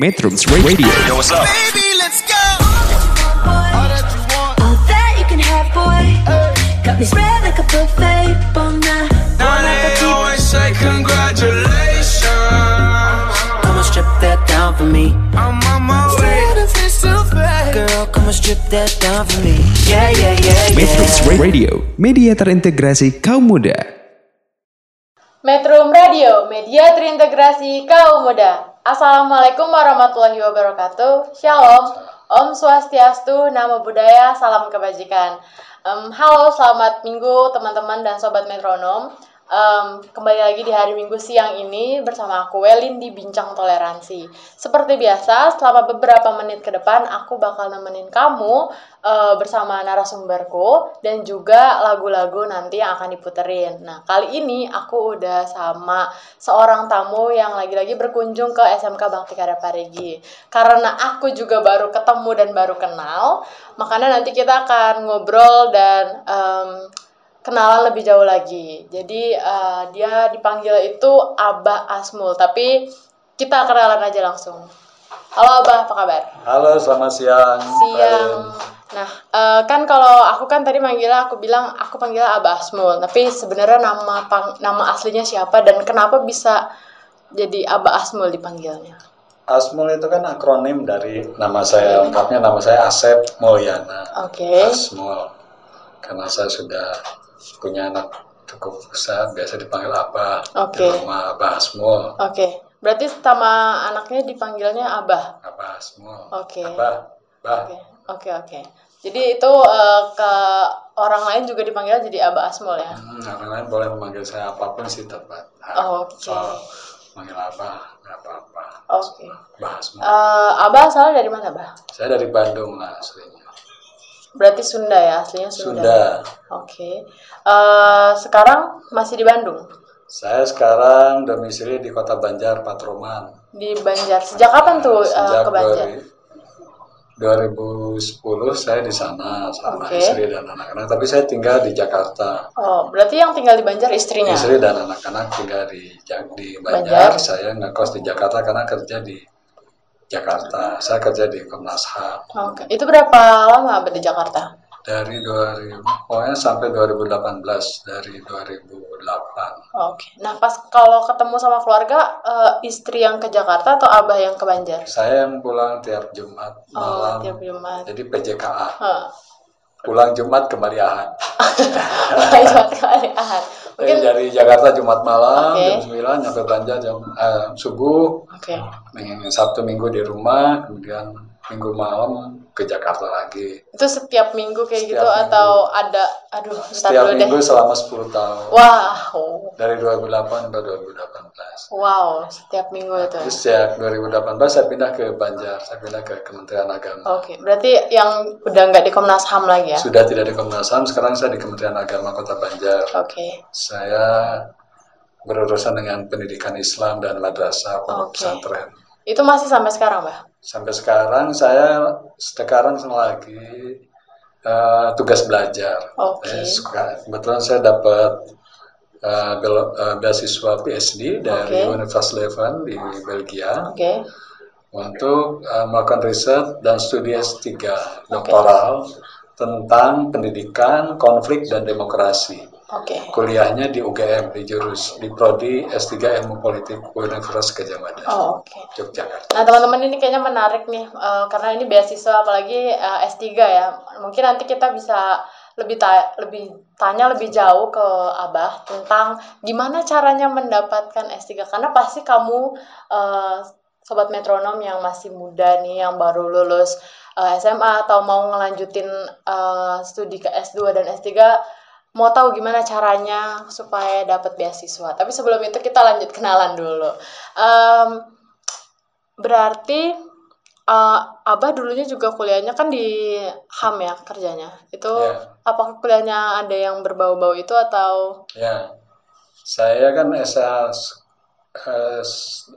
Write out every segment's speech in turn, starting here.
Metrums Radio. Yo, what's up? Baby, let's go. All that you can have, boy. Got me spread like a buffet, bon night. Now they always say congratulations. Come on, strip that down for me. I'm on my way. Girl, come on, strip that down for me. Yeah, yeah, yeah, Metrums. Radio, media terintegrasi kaum muda. Metrum Radio, media terintegrasi kaum muda. Assalamualaikum warahmatullahi wabarakatuh. Shalom, Om Swastiastu, Namo Buddhaya, Salam Kebajikan. Em, halo, selamat minggu teman-teman dan sobat metronom. Em, kembali lagi di hari Minggu siang ini bersama aku Welin di Bincang Toleransi. Seperti biasa, selama beberapa menit ke depan aku bakal nemenin kamu eh, bersama narasumberku dan juga lagu-lagu nanti yang akan diputerin. Nah, kali ini aku udah sama seorang tamu yang lagi-lagi berkunjung ke SMK Bakti Karya Parigi. Karena aku juga baru ketemu dan baru kenal, makanya nanti kita akan ngobrol dan em, kenalan lebih jauh lagi. Jadi eh, dia dipanggil itu Abah Asmul, tapi kita kenalan aja langsung. Halo Abah, apa kabar? Halo, selamat siang. Siang. Nah, eh, kan kalau aku kan tadi manggilnya aku bilang aku panggil Abah Asmul, tapi sebenarnya nama pang- nama aslinya siapa dan kenapa bisa jadi Abah Asmul dipanggilnya? Asmul itu kan akronim dari nama saya lengkapnya nama saya Asep Mulyana. Oke. Asmul. Karena saya sudah punya anak cukup besar, biasa dipanggil. Oke. Di rumah Abah Asmul. Oke. Berarti sama anaknya dipanggilnya Abah. Abah Asmul. Oke. Abah. Abah. Oke, oke, oke. Jadi itu eh, ke orang lain juga dipanggil jadi Abah Asmul ya? Hmm, orang lain boleh memanggil saya apa pun sih tepat. Oh, oke. Soal manggil Abah, apa-apa. Oke. Abah Asmul. Eh, Abah asalnya dari mana, Abah? saya dari Bandung lah aslinya. Berarti Sunda ya, aslinya Sunda. Sunda. Oke. Eh, sekarang masih di Bandung? Saya sekarang domisili di Kota Banjar, Patroman. Di Banjar. Sejak kapan tuh eh, Sejak ke Banjar? 2010 saya di sana sama Oke. istri dan anak-anak. Tapi saya tinggal di Jakarta. Oh, berarti yang tinggal di Banjar istrinya? Istri dan anak-anak tinggal di di Banjar. Banjar. Saya ngekos di Jakarta karena kerja di Jakarta. Saya kerja di Komnas HAM Oke. Itu berapa lama Abah di Jakarta? dari 2000 pokoknya sampai 2018 dari 2008. Oke. Nah, pas kalau ketemu sama keluarga, eh, istri yang ke Jakarta atau Abah yang ke Banjar? Saya yang pulang tiap Jumat Oh, malam. tiap Jumat. Jadi PJKA. Hah. Pulang Jumat kembali Ahad. Jumat kali Ahad. Mungkin Mungkin dari Jakarta Jumat malam Oke. jam 9 nyampe belanja jam eh, subuh, Oke. Minggu- Sabtu Minggu di rumah, kemudian Minggu malam ke Jakarta lagi. Itu setiap minggu kayak Setiap gitu minggu. atau ada aduh Setiap dulu minggu deh. selama 10 tahun. Wow. Dari 2008 sampai 2018. Wow, setiap minggu itu. Terus sejak 2018 saya pindah ke Banjar, saya pindah ke Kementerian Agama. Oke, berarti yang udah nggak di Komnas HAM lagi ya? Sudah tidak di Komnas HAM, sekarang saya di Kementerian Agama Kota Banjar. Oke. Saya berurusan dengan pendidikan Islam dan madrasah pondok Oke. pesantren. Itu masih sampai sekarang, Mbak? Sampai sekarang saya sekarang lagi eh, tugas belajar. Oke. Eh, suka- kebetulan saya dapat eh, bel- eh, beasiswa PhD dari Oke. Universitas Leuven di Belgia Oke. untuk eh, melakukan riset dan studi S3 doktoral tentang pendidikan, konflik dan demokrasi. Oke. Kuliahnya di UGM di jurus di prodi S3 Ilmu Politik Universitas Gajah Mada, Oh, oke. Yogyakarta. Nah, teman-teman ini kayaknya menarik nih eh, karena ini beasiswa apalagi eh, S3 ya. Mungkin nanti kita bisa lebih ta- lebih tanya lebih jauh ke Abah tentang gimana caranya mendapatkan S3 karena pasti kamu eh, sobat metronom yang masih muda nih yang baru lulus eh, SMA atau mau ngelanjutin eh, studi ke S2 dan S3 mau tahu gimana caranya supaya dapat beasiswa. Tapi sebelum itu kita lanjut kenalan dulu. Em, berarti eh, Abah dulunya juga kuliahnya kan di HAM ya kerjanya. Itu Ya. apakah kuliahnya ada yang berbau-bau itu atau Ya, saya kan SA, eh,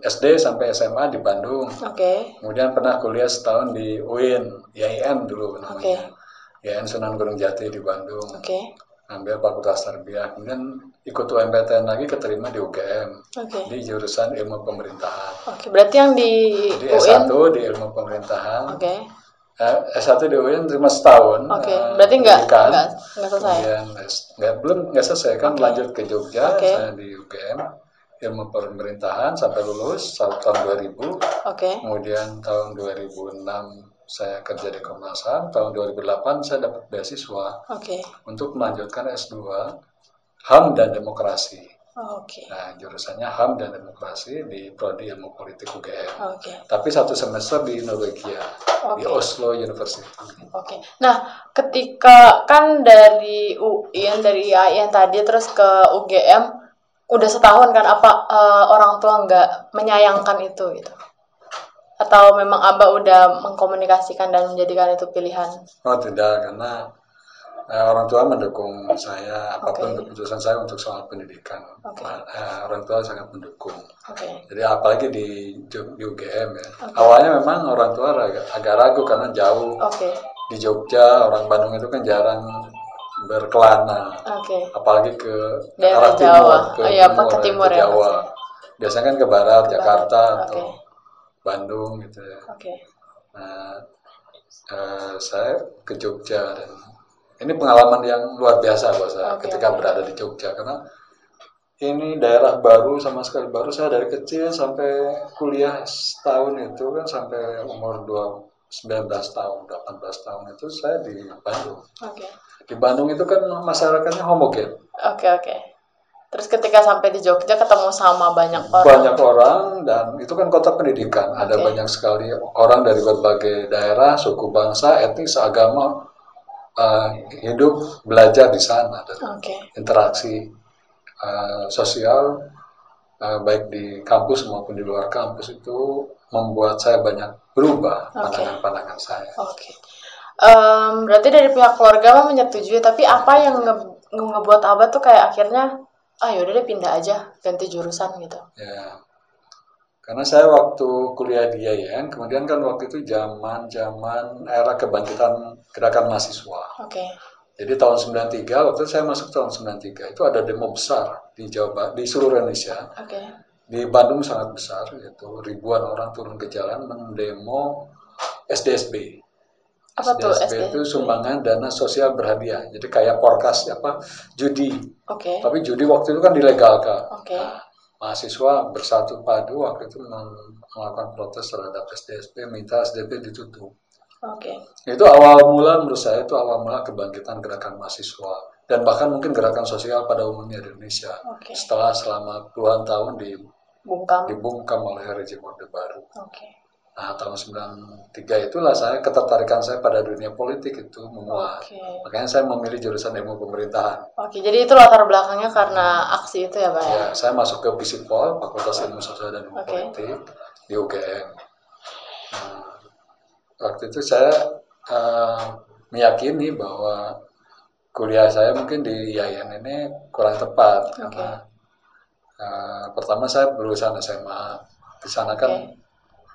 SD sampai SMA di Bandung. oke? Kemudian pernah kuliah setahun di UIN, IAIN dulu Oke. namanya. IAIN Sunan Gunung Jati di Bandung. Oke. Ambil fakultas tarbiyah kemudian ikut UMPTN lagi keterima di UGM Oke. di jurusan ilmu pemerintahan Oke, berarti yang di jadi UIN S1 di ilmu pemerintahan Oke. Eh, S1 di UIN terima setahun Oke, eh, berarti nggak pendidikan. nggak nggak selesai. kemudian S- nggak belum nggak selesai kan lanjut ke Jogja Oke. saya di UGM ilmu pemerintahan sampai lulus tahun 2000 Oke. kemudian tahun 2006 saya kerja di Komnas HAM tahun 2008 saya dapat beasiswa Oke. untuk melanjutkan S2 HAM dan Demokrasi Oh, Oke. nah jurusannya HAM dan Demokrasi di Prodi Ilmu Politik UGM Oke. tapi satu semester di Norwegia di Oke. Oslo University Oke. Nah, ketika kan dari UIN dari IAIN tadi terus ke UGM udah setahun kan apa eh, orang tua nggak menyayangkan itu gitu? Atau memang Abah udah mengkomunikasikan dan menjadikan itu pilihan? Oh tidak, karena eh, orang tua mendukung saya apa pun Oke. keputusan saya untuk soal pendidikan. Oke. Eh, orang tua sangat mendukung. Oke. Jadi apalagi di, UGM ya. Oke. Awalnya memang orang tua agak, agak ragu karena jauh Oke. di Jogja orang Bandung itu kan jarang berkelana. Oke. Apalagi ke Daerah arah Jawa. timur, Oh iya, apa, ke timur ya, Jawa. maksudnya. Biasanya kan ke barat, Jakarta Oke. atau Bandung gitu ya. Oke. Nah, eh, saya ke Jogja dan ini pengalaman yang luar biasa buat saya Oke, ketika berada di Jogja karena ini daerah baru sama sekali baru saya dari kecil sampai kuliah setahun itu kan sampai umur 2 19 tahun, 18 tahun itu saya di Bandung. Oke. Di Bandung itu kan masyarakatnya homogen. Oke. Oke. Terus ketika sampai di Jogja ketemu sama banyak orang. banyak orang dan itu kan kota pendidikan ada Oke. banyak sekali orang dari berbagai daerah suku bangsa etnis agama eh, hidup belajar di sana dan Oke. interaksi eh, sosial eh, baik di kampus maupun di luar kampus itu membuat saya banyak berubah pandangan-pandangan saya Oke. Em, berarti dari pihak keluarga mah menyetujui, tapi apa yang nge- ngebuat abah tuh kayak akhirnya, ah yaudah deh pindah aja, ganti jurusan gitu. ya karena saya waktu kuliah di IAIN kemudian kan waktu itu zaman zaman era kebangkitan gerakan mahasiswa Oke. Jadi tahun 93, waktu itu saya masuk tahun 93, itu ada demo besar di Jawa di seluruh Indonesia. Oke. Di Bandung sangat besar, yaitu ribuan orang turun ke jalan mendemo SDSB. Apa tuh SDSB itu sumbangan dana sosial berhadiah. Jadi kayak porkas apa judi. Oke. Tapi judi waktu itu kan dilegalkan. Oke. Nah, mahasiswa bersatu padu waktu itu melakukan protes terhadap SDSB, minta SDSB ditutup. Oke. Itu awal mula menurut saya itu awal mula kebangkitan gerakan mahasiswa dan bahkan mungkin gerakan sosial pada umumnya di Indonesia. Oke. Setelah selama puluhan tahun di, Bungkam. dibungkam oleh rejim Orde Baru. Oke. Nah, tahun 93 itulah saya ketertarikan saya pada dunia politik itu menguat. Oke. Makanya saya memilih jurusan ilmu pemerintahan. Oke. Jadi itu latar belakangnya karena aksi itu ya, Pak ya? Ya, saya masuk ke Fisipol, Fakultas Ilmu Sosial dan Ilmu Oke. Politik di UGM. Nah, waktu itu saya eh, meyakini bahwa kuliah saya mungkin di IAIN ini kurang tepat karena eh, pertama saya lulusan SMA di sana kan Oke.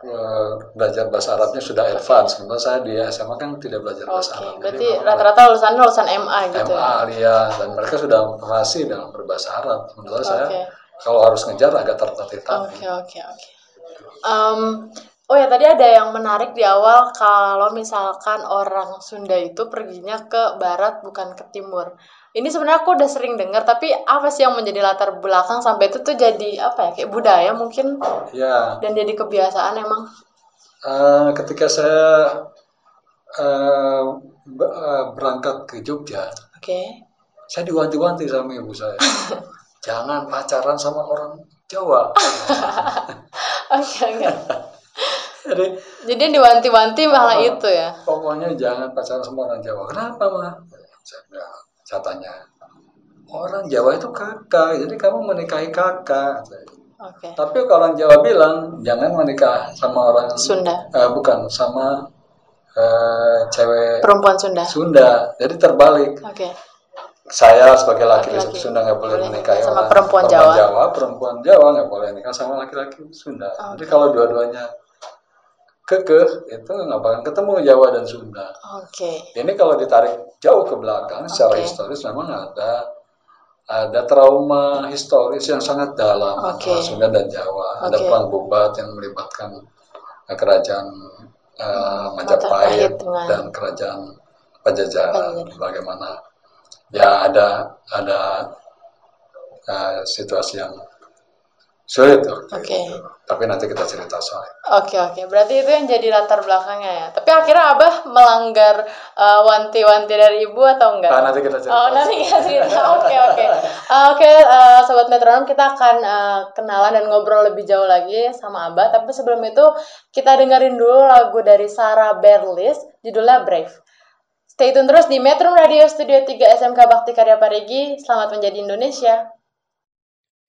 Eh, belajar bahasa Arabnya sudah advance, sementara saya di SMA kan tidak belajar bahasa Oke. Arab. Berarti rata-rata lulusan lulusan MA gitu MA ya? alia dan mereka sudah fasih dalam berbahasa Arab. Sementara saya Oke. kalau harus ngejar agak tertatih-tatih. Oke oke oke. Em, oh ya tadi ada yang menarik di awal kalau misalkan orang Sunda itu perginya ke barat bukan ke timur. Ini sebenarnya aku udah sering dengar tapi apa sih yang menjadi latar belakang sampai itu tuh jadi apa ya kayak budaya mungkin Ya, dan jadi kebiasaan emang. eh, ketika saya eh, eh, berangkat ke Jogja, Oke. saya diwanti-wanti sama ibu saya. Jangan pacaran sama orang Jawa. Oke oke. Jadi Jadi diwanti-wanti malah itu ya. pokoknya jangan pacaran sama orang Jawa. Kenapa mah? Saya, bilang, saya tanya. Orang Jawa itu kakak, jadi kamu menikahi kakak. Oke. Tapi kalau orang Jawa bilang jangan menikah sama orang Sunda. eh, bukan sama eh, cewek Perempuan Sunda. Sunda. Jadi terbalik. Oke. Saya sebagai laki Laki-laki. Sunda nggak boleh Boleh menikahi nikah sama orang perempuan Jawa. perempuan Jawa nggak boleh nikah sama laki-laki Sunda. Jadi kalau dua-duanya kekeh itu nggak bakal ketemu Jawa dan Sunda. Oke. Okay. Ini kalau ditarik jauh ke belakang secara historis memang ada ada trauma historis yang sangat dalam okay. antara Sunda dan Jawa. Okay. Ada perang bubat yang melibatkan eh, kerajaan uh, Majapahit, Majapahit dan kerajaan Pajajaran. Pajajaran. Bagaimana? Ya ada ada uh, situasi yang Sulit. Oke. Okay. Gitu. Tapi nanti kita cerita soal. Oke okay, oke. Okay. Berarti itu yang jadi latar belakangnya ya. Tapi akhirnya abah melanggar uh, wanti-wanti dari ibu atau enggak? Nah, nanti kita cerita. Oh nanti kita cerita. Oke oke. Eh, oke eh, sobat metronom kita akan uh, kenalan dan ngobrol lebih jauh lagi sama abah. Tapi sebelum itu kita dengerin dulu lagu dari Sarah Berlis judulnya Brave. Stay tune terus di Metro Radio Studio 3 SMK Bakti Karya Parigi. Selamat menjadi Indonesia.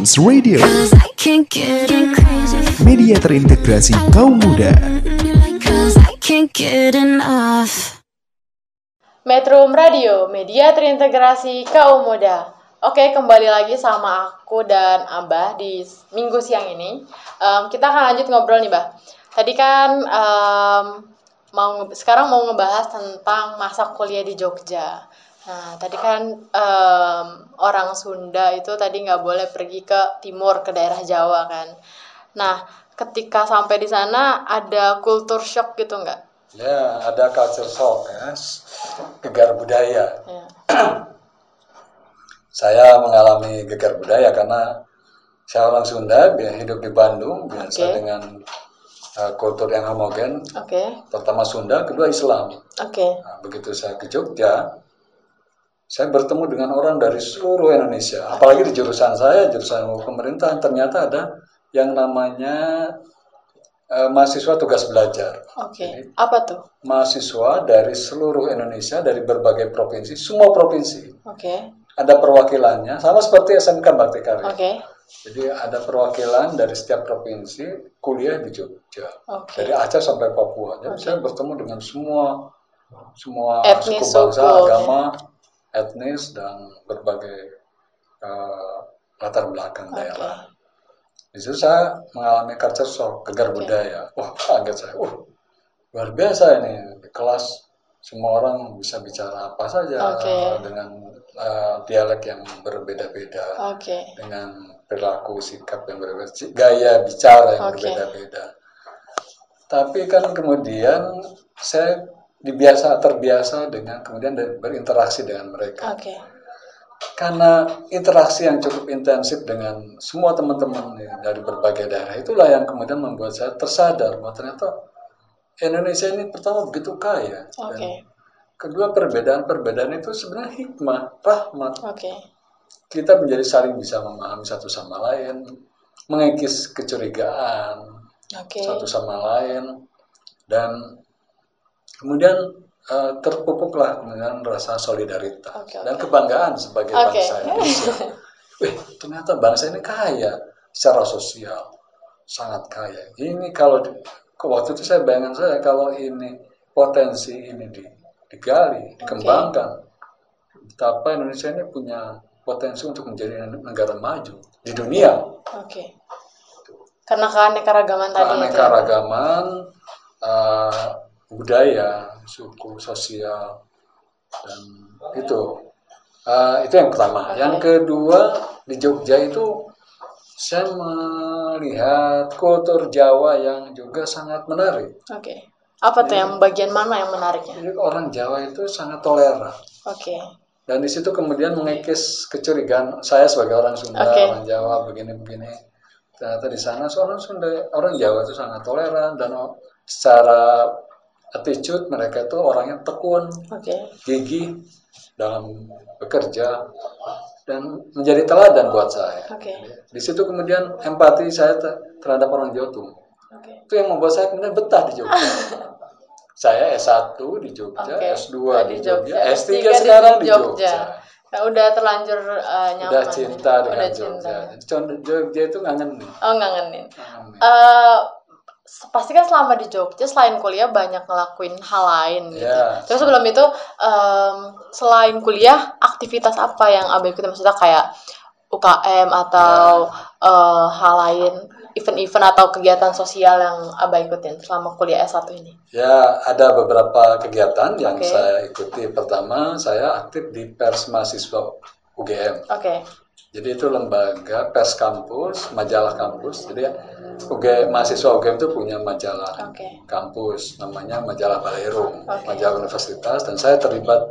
Homes Radio. Media terintegrasi kaum muda. Metro Radio, media terintegrasi kaum muda. Oke, kembali lagi sama aku dan Abah di minggu siang ini. Um, Kita akan lanjut ngobrol nih, Bah. Tadi kan um, mau sekarang mau ngebahas tentang masa kuliah di Jogja. Nah, tadi kan em, orang Sunda itu tadi nggak boleh pergi ke timur, ke daerah Jawa kan. Nah, ketika sampai di sana ada kultur shock gitu nggak? Ya, ada culture shock ya, gegar budaya. Ya. Saya mengalami gegar budaya karena saya orang Sunda, hidup di Bandung, biasa Oke. dengan uh, kultur yang homogen, Oke, pertama Sunda, kedua Islam. oke, Nah, begitu saya ke Jogja, saya bertemu dengan orang dari seluruh Indonesia. Apalagi di jurusan saya, jurusan pemerintahan, ternyata ada yang namanya eh, mahasiswa tugas belajar. oke. Apa tuh? Mahasiswa dari seluruh Indonesia, dari berbagai provinsi, semua provinsi. Oke, Ada perwakilannya, sama seperti SMK Bakti Karya. oke, Jadi ada perwakilan dari setiap provinsi kuliah di Jogja. oke. Dari Aceh sampai Papua. Jadi saya bertemu dengan semua semua Etnis, suku bangsa, suku, agama, etnis dan berbagai eh, latar belakang daerah. Di situ saya mengalami culture shock, gegar budaya. Wah, kaget saya. Wah, luar biasa ini di kelas semua orang bisa bicara apa saja Oke. dengan eh, dialek yang berbeda-beda Oke, dengan perilaku sikap yang berbeda, gaya bicara yang Oke. berbeda-beda. Tapi kan kemudian saya dibiasa terbiasa dengan kemudian berinteraksi dengan mereka. oke, Karena interaksi yang cukup intensif dengan semua teman-teman ya, dari berbagai daerah itulah yang kemudian membuat saya tersadar bahwa ternyata Indonesia ini pertama begitu kaya. Oke, dan kedua perbedaan-perbedaan itu sebenarnya hikmah, rahmat. Oke, kita menjadi saling bisa memahami satu sama lain, mengikis kecurigaan oke, satu sama lain, dan kemudian eh, terpupuklah dengan rasa solidaritas Oke, dan kebanggaan sebagai Oke. bangsa Indonesia. Wih, ternyata bangsa ini kaya secara sosial, sangat kaya. Ini kalau waktu itu saya bayangkan saya kalau ini potensi ini di, digali, dikembangkan, betapa Indonesia ini punya potensi untuk menjadi negara maju di dunia. oke. Karena keanekaragaman tadi keanekaragaman eh, budaya, suku, sosial, dan itu Eh, itu yang pertama. Yang kedua di Jogja itu saya melihat kultur Jawa yang juga sangat menarik. Oke. Apa tuh yang bagian mana yang menariknya? Jadi orang Jawa itu sangat toleran. Oke, Dan di situ kemudian mengikis kecurigaan saya sebagai orang Sunda, Oke. orang Jawa begini-begini. Ternyata di sana seorang Sunda, orang Jawa itu sangat toleran dan secara attitude mereka itu orangnya tekun, oke, gigih dalam bekerja dan menjadi teladan buat saya. oke, Di situ kemudian empati saya te- terhadap orang Jawa tuh. oke. Itu yang membuat saya kemudian betah di Jogja. saya S1 di Jogja, Oke. S2 Nah, di Jogja, S3 di sekarang di Jogja. Nah, udah terlanjur uh, nyaman. Udah ya? cinta dengan Udah Jogja. cinta. Jogja. Jogja itu ngangen nih. Oh, ngangenin. Ngangen. Eh, pasti kan selama di Jogja selain kuliah banyak ngelakuin hal lain gitu. Iya. Terus sebelum itu em, selain kuliah aktivitas apa yang Abah ikuti maksudnya kayak UKM atau Iya. eh, hal lain, event-event atau kegiatan sosial yang Abah ikutin selama kuliah S1 ini. Ya, ada beberapa kegiatan yang Oke. saya ikuti. Pertama, saya aktif di Pers Mahasiswa UGM. Oke. Jadi itu lembaga pers kampus, majalah kampus. Jadi UGM, mahasiswa UGM itu punya majalah Oke. kampus, namanya majalah Balerum, Oke. majalah universitas, dan saya terlibat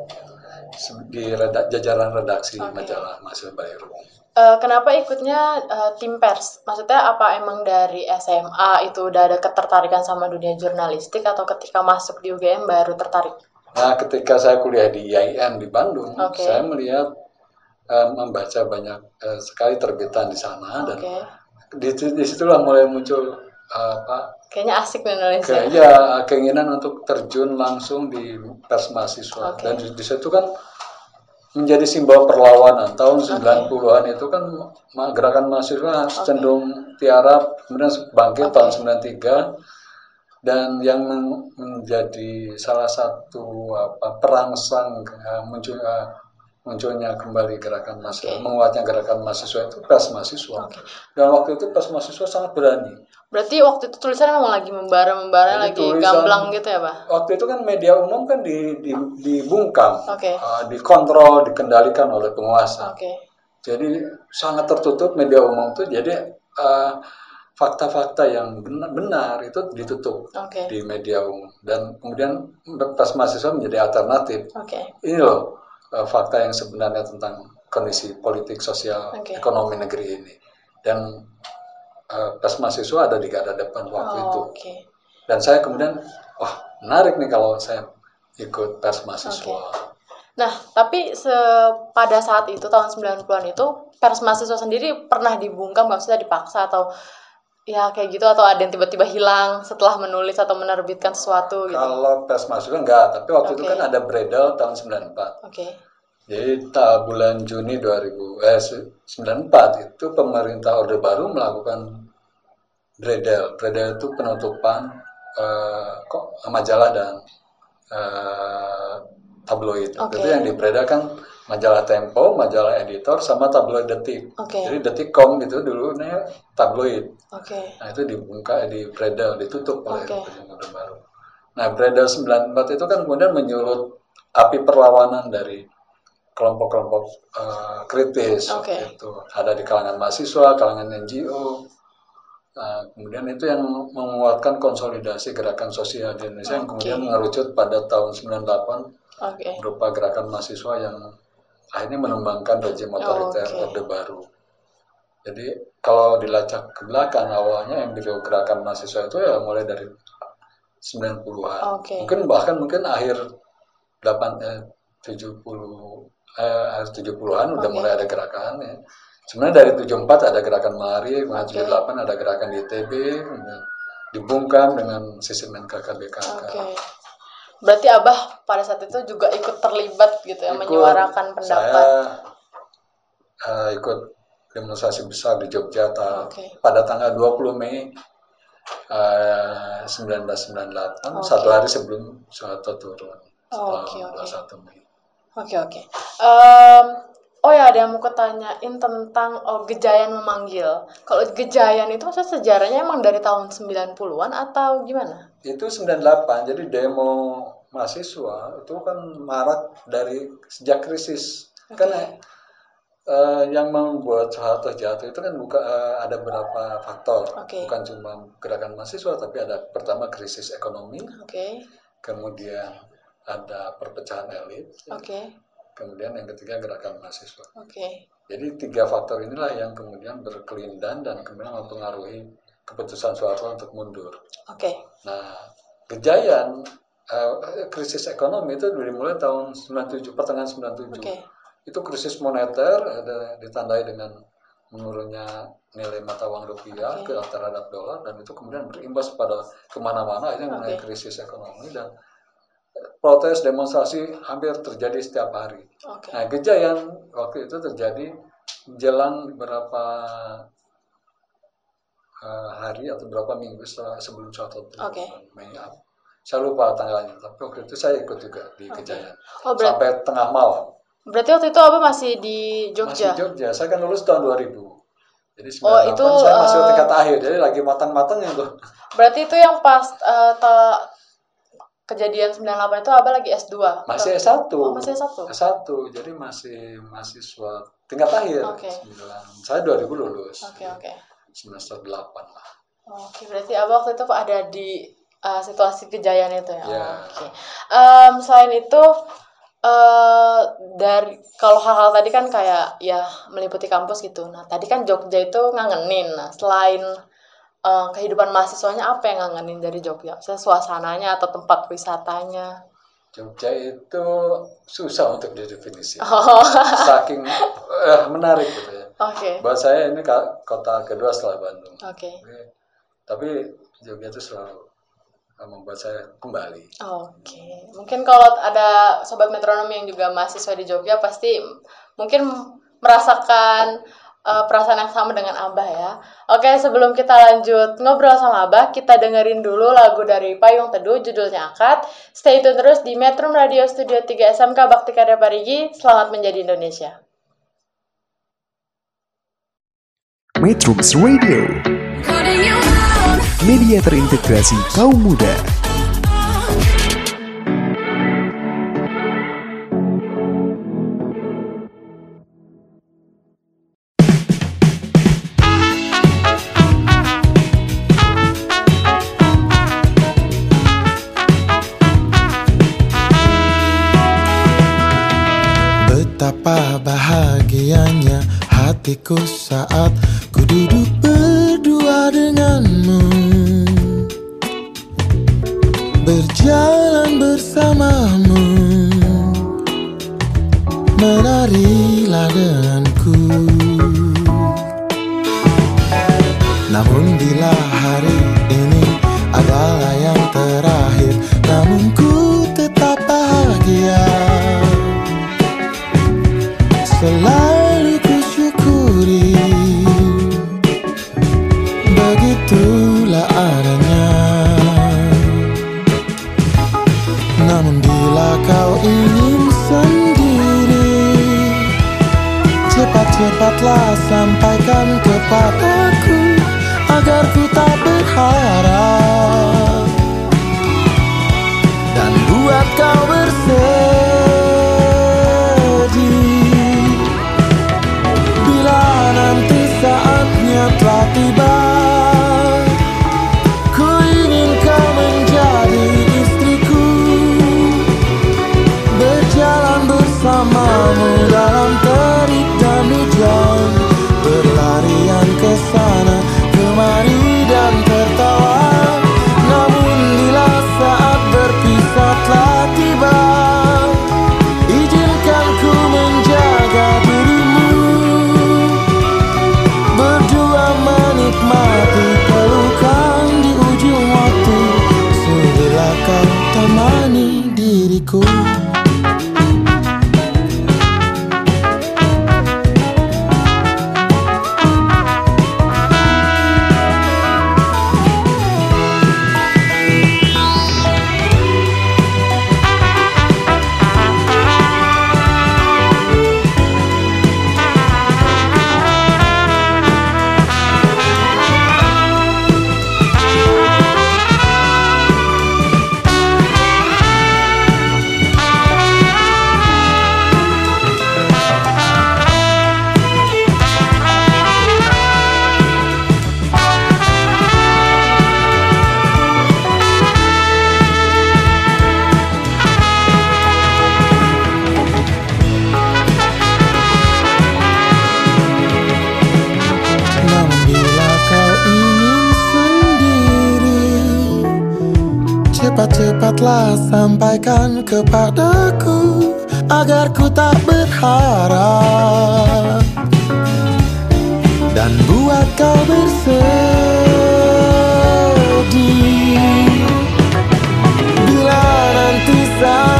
di reda- jajaran redaksi Oke. majalah mahasiswa Balerum. Eh, kenapa ikutnya eh, tim pers? Maksudnya apa emang dari SMA itu udah ada ketertarikan sama dunia jurnalistik atau ketika masuk di UGM baru tertarik? Nah, ketika saya kuliah di IAIN di Bandung, Oke. saya melihat eh, membaca banyak eh, sekali terbitan di sana dan Oke. di, di situlah mulai muncul eh, apa Kayaknya asik nulisnya. kayak ya keinginan untuk terjun langsung di pers mahasiswa Oke. dan di, di situ kan menjadi simbol perlawanan tahun 90-an itu kan gerakan mahasiswa cenderung tiarap kemudian bangkit Oke. tahun 93 dan yang men- menjadi salah satu apa perangsang eh, muncul eh, munculnya kembali gerakan mahasiswa, Oke. menguatnya gerakan mahasiswa itu pers mahasiswa. Oke. Dan waktu itu pers mahasiswa sangat berani. Berarti waktu itu tulisannya memang lagi membara-membara, lagi tulisan- gamblang gitu ya, Pak? Waktu itu kan media umum kan di, di, dibungkam, Oke. eh, dikontrol, dikendalikan oleh penguasa. Oke. Jadi sangat tertutup media umum tuh. Jadi eh, fakta-fakta yang benar, benar itu ditutup Oke. di media umum dan kemudian pas mahasiswa menjadi alternatif. Oke. Ini loh eh, fakta yang sebenarnya tentang kondisi politik, sosial, Oke. ekonomi negeri ini. Dan pas mahasiswa ada di garda depan waktu Oh, itu. Oke. Dan saya kemudian, wah menarik nih kalau saya ikut pers mahasiswa. Oke. Nah, tapi se pada saat itu tahun 90-an itu pers mahasiswa sendiri pernah dibungkam maksudnya dipaksa atau ya kayak gitu atau ada yang tiba-tiba hilang setelah menulis atau menerbitkan sesuatu gitu. Kalau pers mahasiswa enggak, tapi waktu itu Oke. kan ada Bredel tahun 94. Oke. Jadi ta bulan Juni 2000 eh se- 94 itu pemerintah Orde Baru melakukan Bredel. Bredel itu penutupan eh, kok majalah dan eh, tabloid. Oke. Itu yang di Bredel kan majalah Tempo, majalah Editor sama tabloid Detik. Oke. Jadi Detikcom itu dulu nih tabloid. Oke. Nah itu dibuka di Bredel, ditutup oleh. Presiden Orde Baru. Nah Bredel 94 itu kan kemudian menyulut api perlawanan dari kelompok-kelompok eh, kritis waktu itu ada di kalangan mahasiswa, kalangan NGO. Nah, kemudian itu yang menguatkan konsolidasi gerakan sosial di Indonesia yang Oke. kemudian mengerucut pada tahun 98 Oke. berupa gerakan mahasiswa yang akhirnya menumbangkan rejim otoriter Oke. Orde Baru. Jadi kalau dilacak ke belakang awalnya yang embrio gerakan mahasiswa itu ya mulai dari 90-an. Oke. Mungkin bahkan mungkin akhir 8 eh, 70 eh, akhir 70-an udah Oke. mulai ada gerakan ya. Sebenarnya dari 74 ada gerakan Mari, Oke. 78 ada gerakan di ITB, dibungkam dengan sistem NKKBKK. Oke. Berarti Abah pada saat itu juga ikut terlibat gitu ya Ikut, menyuarakan pendapat. Saya eh, ikut demonstrasi besar di Jogja Oke. pada tanggal 20 Mei eh, 1998, Oke. satu hari sebelum Soeharto turun. Oke, oke. 21 Mei. Oke oke. Oh ya ada yang mau ketanyain tentang oh, Gejayan memanggil. Kalau Gejayan itu maksudnya sejarahnya emang dari tahun 90-an atau gimana? Itu 98, jadi demo mahasiswa itu kan marak dari sejak krisis. Oke. Karena eh, yang membuat Soeharto jatuh itu kan buka, eh, ada beberapa faktor. Oke. Bukan cuma gerakan mahasiswa, tapi ada pertama krisis ekonomi, Oke. kemudian ada perpecahan elit, Oke. Kemudian yang ketiga gerakan mahasiswa. Oke. Jadi tiga faktor inilah yang kemudian berkelindan dan kemudian mempengaruhi keputusan Soeharto untuk mundur. Oke. Nah, kejayaan eh, krisis ekonomi itu dimulai tahun 97, pertengahan 97. Oke. Itu krisis moneter ada ditandai dengan menurunnya nilai mata uang rupiah Oke. ke terhadap dolar dan itu kemudian berimbas pada ke mana-mana akhirnya mengenai Oke. krisis ekonomi dan protes demonstrasi hampir terjadi setiap hari. Oke. Nah, kejayaan waktu itu terjadi jelang beberapa eh, hari atau berapa minggu setelah sebelum turun, Oke. Mei apa. Saya lupa tanggalnya, tapi waktu itu saya ikut juga di Oke. kejayaan Oh berarti sampai tengah malam. berarti waktu itu Abah masih di Jogja. Masih Jogja, saya kan lulus tahun 2000. Jadi 98 Oh, itu, saya masih eh, tingkat akhir, jadi lagi matang-matangnya tuh. Berarti itu yang pas ta- kejadian 98 itu Abah lagi S2. Masih Atau- S1. Oh, masih S1. S1, jadi masih mahasiswa tingkat akhir. Oke. 9. Saya 2000 lulus. Oke, oke. Semester 8 lah. Oke, berarti Abah waktu itu ada di uh, situasi kejayaan itu ya. Iya. Oke. Em, selain itu eh dari kalau hal-hal tadi kan kayak ya meliputi kampus gitu. Nah, tadi kan Jogja itu ngangenin. Nah, selain eh, kehidupan mahasiswanya apa yang ngangenin dari Jogja? Misalnya suasananya atau tempat wisatanya. Jogja itu susah untuk didefinisi. Oh, Saking eh, menarik gitu ya. oke. Buat saya ini kota kedua setelah Bandung. Oke. Tapi- Tapi Jogja itu selalu eh, membuat saya kembali. Oke, mungkin kalau ada sobat metronom yang juga mahasiswa di Jogja pasti mungkin merasakan eh, perasaan yang sama dengan Abah ya. Oke, sebelum kita lanjut ngobrol sama Abah, kita dengerin dulu lagu dari Payung Teduh judulnya Akad. Stay tune terus di Metro Radio Studio 3 SMK Bakti Karya Parigi. Selamat menjadi Indonesia. Metrums Radio, media terintegrasi kaum muda. Hatiku saat buat Dan buat kau bersedih. Bila nanti saatnya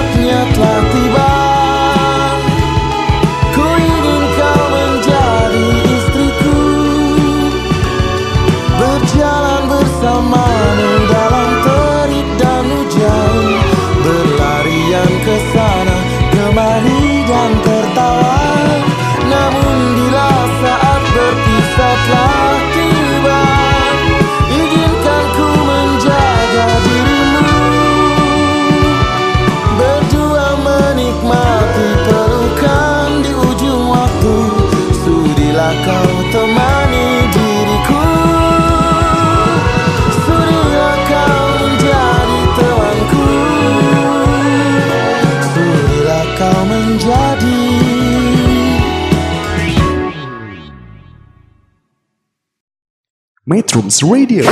Metrums Radio,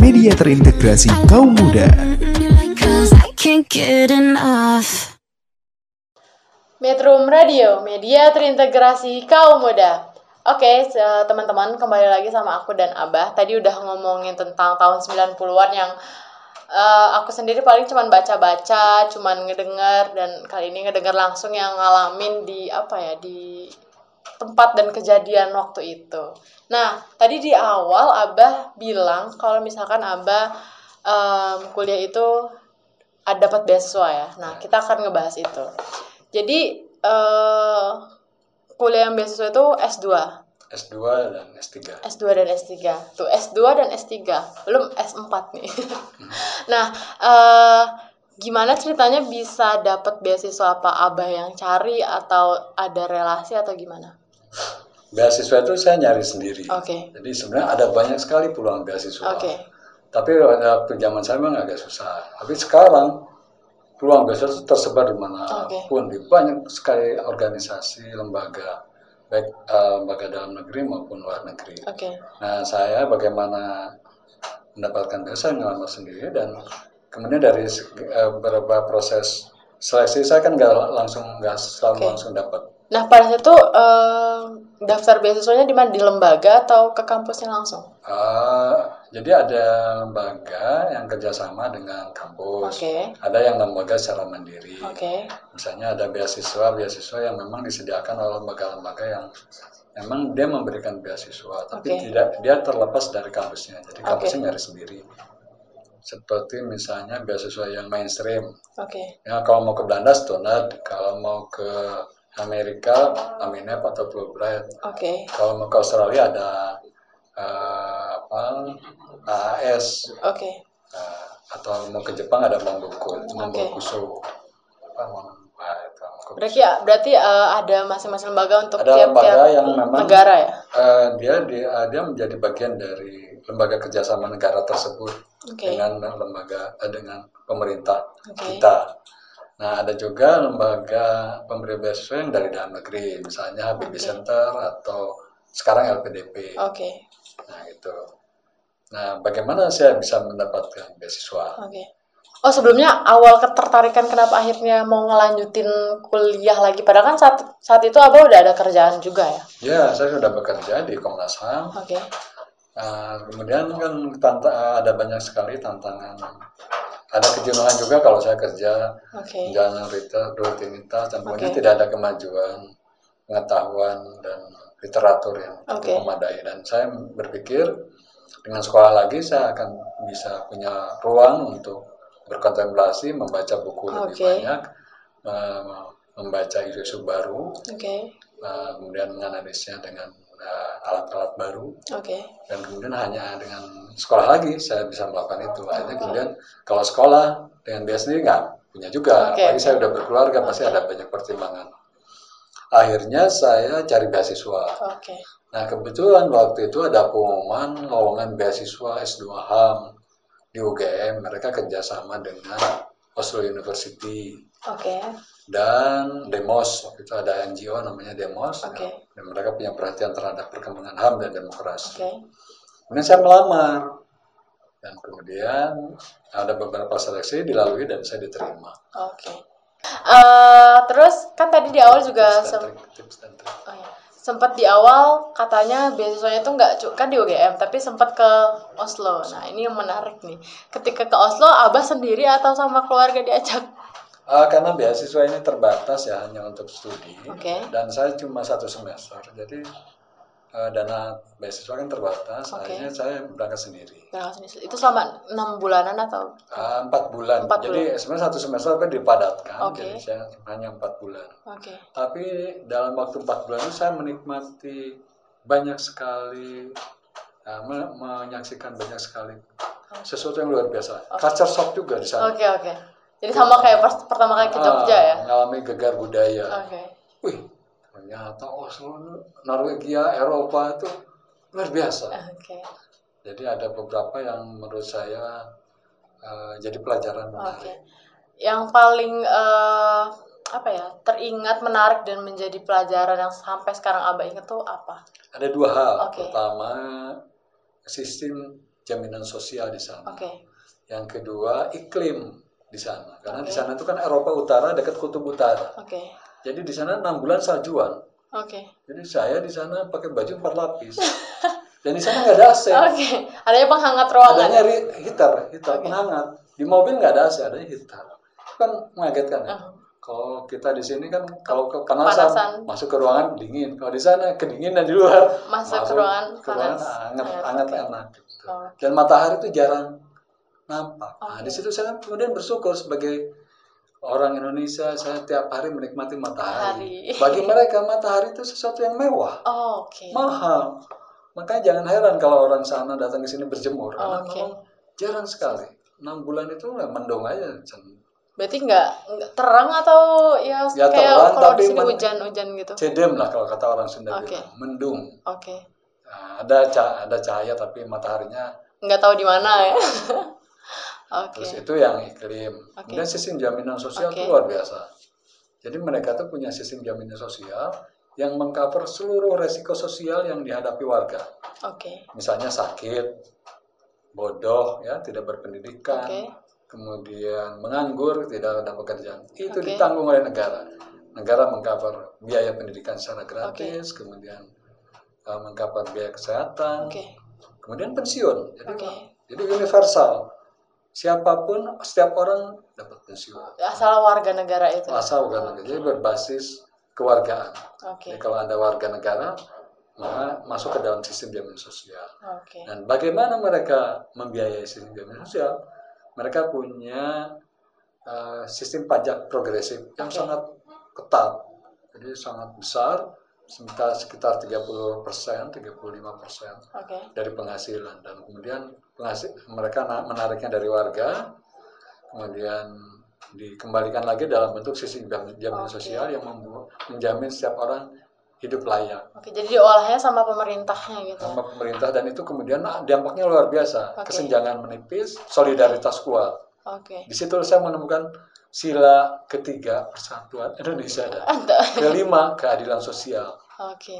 media terintegrasi kaum muda. Metro Radio, media terintegrasi kaum muda. Oke, teman-teman, kembali lagi sama aku dan Abah. Tadi udah ngomongin tentang tahun 90-an yang eh, aku sendiri paling cuman baca-baca, cuman ngedenger dan kali ini ngedenger langsung yang ngalamin di apa ya, di tempat dan kejadian waktu itu. Nah, tadi di awal Abah bilang kalau misalkan Abah em, kuliah itu ada dapat beasiswa ya. Nah, kita akan ngebahas itu. Jadi eh kuliah yang beasiswa itu S2. S2 dan S3. S2 dan S3. Tuh, S2 dan S3. Belum S4 nih. nah, eh gimana ceritanya bisa dapat beasiswa apa? Abah yang cari atau ada relasi atau gimana? Beasiswa itu saya nyari sendiri. Oke. Jadi sebenarnya ada banyak sekali peluang beasiswa. Oke. Tapi waktu zaman saya memang agak susah. Tapi sekarang peluang beasiswa itu tersebar di mana pun di banyak sekali organisasi, lembaga, baik eh, lembaga dalam negeri maupun luar negeri. Oke. Nah, saya bagaimana mendapatkan beasiswa ngelamar sendiri dan kemudian dari eh, beberapa proses seleksi saya kan nggak langsung nggak selalu Oke. langsung dapat. Nah, pada saat itu eh, daftar beasiswanya di mana? Di lembaga atau ke kampusnya langsung? Eh, jadi ada lembaga yang kerjasama dengan kampus, Oke. ada yang lembaga secara mandiri. Oke. Misalnya ada beasiswa, beasiswa yang memang disediakan oleh lembaga-lembaga yang memang dia memberikan beasiswa, tapi Oke. tidak dia terlepas dari kampusnya. Jadi kampusnya nyari sendiri. Seperti misalnya beasiswa yang mainstream. Oke. Ya kalau mau ke Belanda Stonad, kalau mau ke Amerika Aminep atau Fulbright. Oke. Kalau mau ke Australia ada eh, apa AAS Oke. eh, atau mau ke Jepang ada Mamboku, Oke. Mambokuso. Apa Mam- ah, itu, Mambokuso. Berarti ya, berarti eh, ada masing-masing lembaga untuk Ada tiap-tiap lembaga yang memang negara ya? eh, dia dia dia menjadi bagian dari lembaga kerjasama negara tersebut Oke. dengan lembaga eh, dengan pemerintah Oke. kita. Nah ada juga lembaga pemberi beasiswa yang dari dalam negeri, misalnya Habibie Oke. Center atau sekarang LPDP. Oke. Nah itu. Nah bagaimana saya bisa mendapatkan beasiswa? Oke. Oh sebelumnya awal ketertarikan kenapa akhirnya mau ngelanjutin kuliah lagi? Padahal kan saat saat itu abah udah ada kerjaan juga ya. Ya saya sudah bekerja di Komnas HAM. Oke. Nah, kemudian kan tanta- ada banyak sekali tantangan. Ada kejenuhan juga kalau saya kerja Oke. jalan rutinitas dan kemudian Oke. tidak ada kemajuan pengetahuan dan literatur yang Oke. memadai. Dan saya berpikir dengan sekolah lagi saya akan bisa punya ruang untuk berkontemplasi, membaca buku lebih Oke. banyak, membaca isu-isu baru, eh, kemudian menganalisnya dengan eh, alat-alat baru. Oke. dan kemudian hanya dengan sekolah lagi saya bisa melakukan itu. Akhirnya kemudian kalau sekolah dengan dia sendiri nggak punya juga. Oke, apalagi saya udah berkeluarga pasti ada banyak pertimbangan. Akhirnya saya cari beasiswa. Oke. nah kebetulan waktu itu ada pengumuman lowongan beasiswa S2 HAM di UGM mereka kerjasama dengan Oslo University Oke. dan Demos waktu itu ada NGO namanya Demos Oke. ya. dan mereka punya perhatian terhadap perkembangan HAM dan demokrasi Oke. Kemudian saya melamar dan kemudian ada beberapa seleksi dilalui dan saya diterima. Oke. Eh, terus kan tadi di awal juga Tips dan trik, tips dan trik. oh iya. Sempat di awal katanya beasiswanya tuh nggak kan di UGM tapi sempat ke Oslo. Nah ini yang menarik nih. Ketika ke Oslo, abah sendiri atau sama keluarga diajak? Ah, karena beasiswa ini terbatas ya hanya untuk studi Oke. dan saya cuma satu semester jadi eh, dana beasiswa kan terbatas Oke. akhirnya saya berangkat sendiri Berangkat sendiri. Itu selama enam bulanan atau? Ah, empat bulan Empat jadi sebenarnya satu semester kan dipadatkan Oke. jadi saya hanya empat bulan Oke. tapi dalam waktu empat bulan itu saya menikmati banyak sekali uh, me- menyaksikan banyak sekali sesuatu yang luar biasa culture shock juga di sana Oke oke. Jadi sama kayak pas pertama kali ke Jogja Ah, ya? mengalami gegar budaya Oke. wih ternyata Oslo Norwegia Eropa itu luar biasa Oke. jadi ada beberapa yang menurut saya uh, jadi pelajaran Oke. menarik Yang paling eh, apa ya teringat menarik dan menjadi pelajaran yang sampai sekarang abah inget tuh apa? ada dua hal Oke. pertama sistem jaminan sosial di sana Oke. Yang kedua iklim di sana, karena di Oke. sana itu kan Eropa Utara dekat Kutub Utara. Oke. Jadi di sana enam bulan saljuan. Oke. Jadi saya di sana pakai baju empat lapis. Dan di sana nggak ada AC. Oke. Adanya penghangat ruangan. Adanya heater, heater Oke. penghangat. Di mobil nggak ada AC, adanya heater. Kan mengagetkan ya. Uh, Kalau kita di sini kan kalau kepanasan Kepanasan. masuk ke ruangan dingin, kalau di sana kedinginan di luar Masuk ke ruangan ke ruangan panas. hangat, Hangat, hangat oke. enak. Gitu. Oh. Dan matahari itu jarang nampak. Nah, Oke. di situ saya kemudian bersyukur sebagai orang Indonesia, saya tiap hari menikmati matahari. Matahari. Bagi mereka matahari itu sesuatu yang mewah, Oh, Oke. mahal. Makanya jangan heran kalau orang sana datang ke sini berjemur, karena Oke. memang jarang sekali. Enam bulan itu ya mendung aja. Berarti nggak terang atau ya, Ya, kayak terang, kalau tapi di sini hujan-hujan gitu. Cedem lah kalau kata orang Sunda Oke. bilang, mendung. Oke. Nah, ada ada cahaya tapi mataharinya Nggak tahu di mana ya. Oke. terus itu yang iklim. Oke. Kemudian sistem jaminan sosial Oke. itu luar biasa. Jadi mereka tuh punya sistem jaminan sosial yang mengcover seluruh resiko sosial yang dihadapi warga. Oke. Misalnya sakit, bodoh, ya tidak berpendidikan, Oke. kemudian menganggur, tidak ada pekerjaan. Itu Oke. ditanggung oleh negara. Negara mengcover biaya pendidikan secara gratis, kemudian uh, mengcover biaya kesehatan, Oke. kemudian pensiun. Jadi, Oke. jadi universal. Siapa pun, setiap orang dapat pensiun. Asal warga negara itu. Asal warga negara. Jadi berbasis kewargaan. Oke. Jadi kalau anda warga negara, maka masuk ke dalam sistem jaminan sosial. Oke. Dan bagaimana mereka membiayai sistem jaminan sosial? Mereka punya uh, sistem pajak progresif yang Oke. sangat ketat. Jadi sangat besar, sekitar sekitar 30 persen, 35 persen Oke. dari penghasilan. Dan kemudian penghasil, mereka na- menariknya dari warga, kemudian dikembalikan lagi dalam bentuk jam- jaminan Oke. sosial yang membu- menjamin setiap orang hidup layak Oke. Jadi diolahnya sama pemerintahnya gitu. sama pemerintah dan itu kemudian ah, dampaknya luar biasa Oke. kesenjangan menipis solidaritas kuat Oke. di situ saya menemukan sila ketiga persatuan Indonesia dan Ada. kelima keadilan sosial Oke.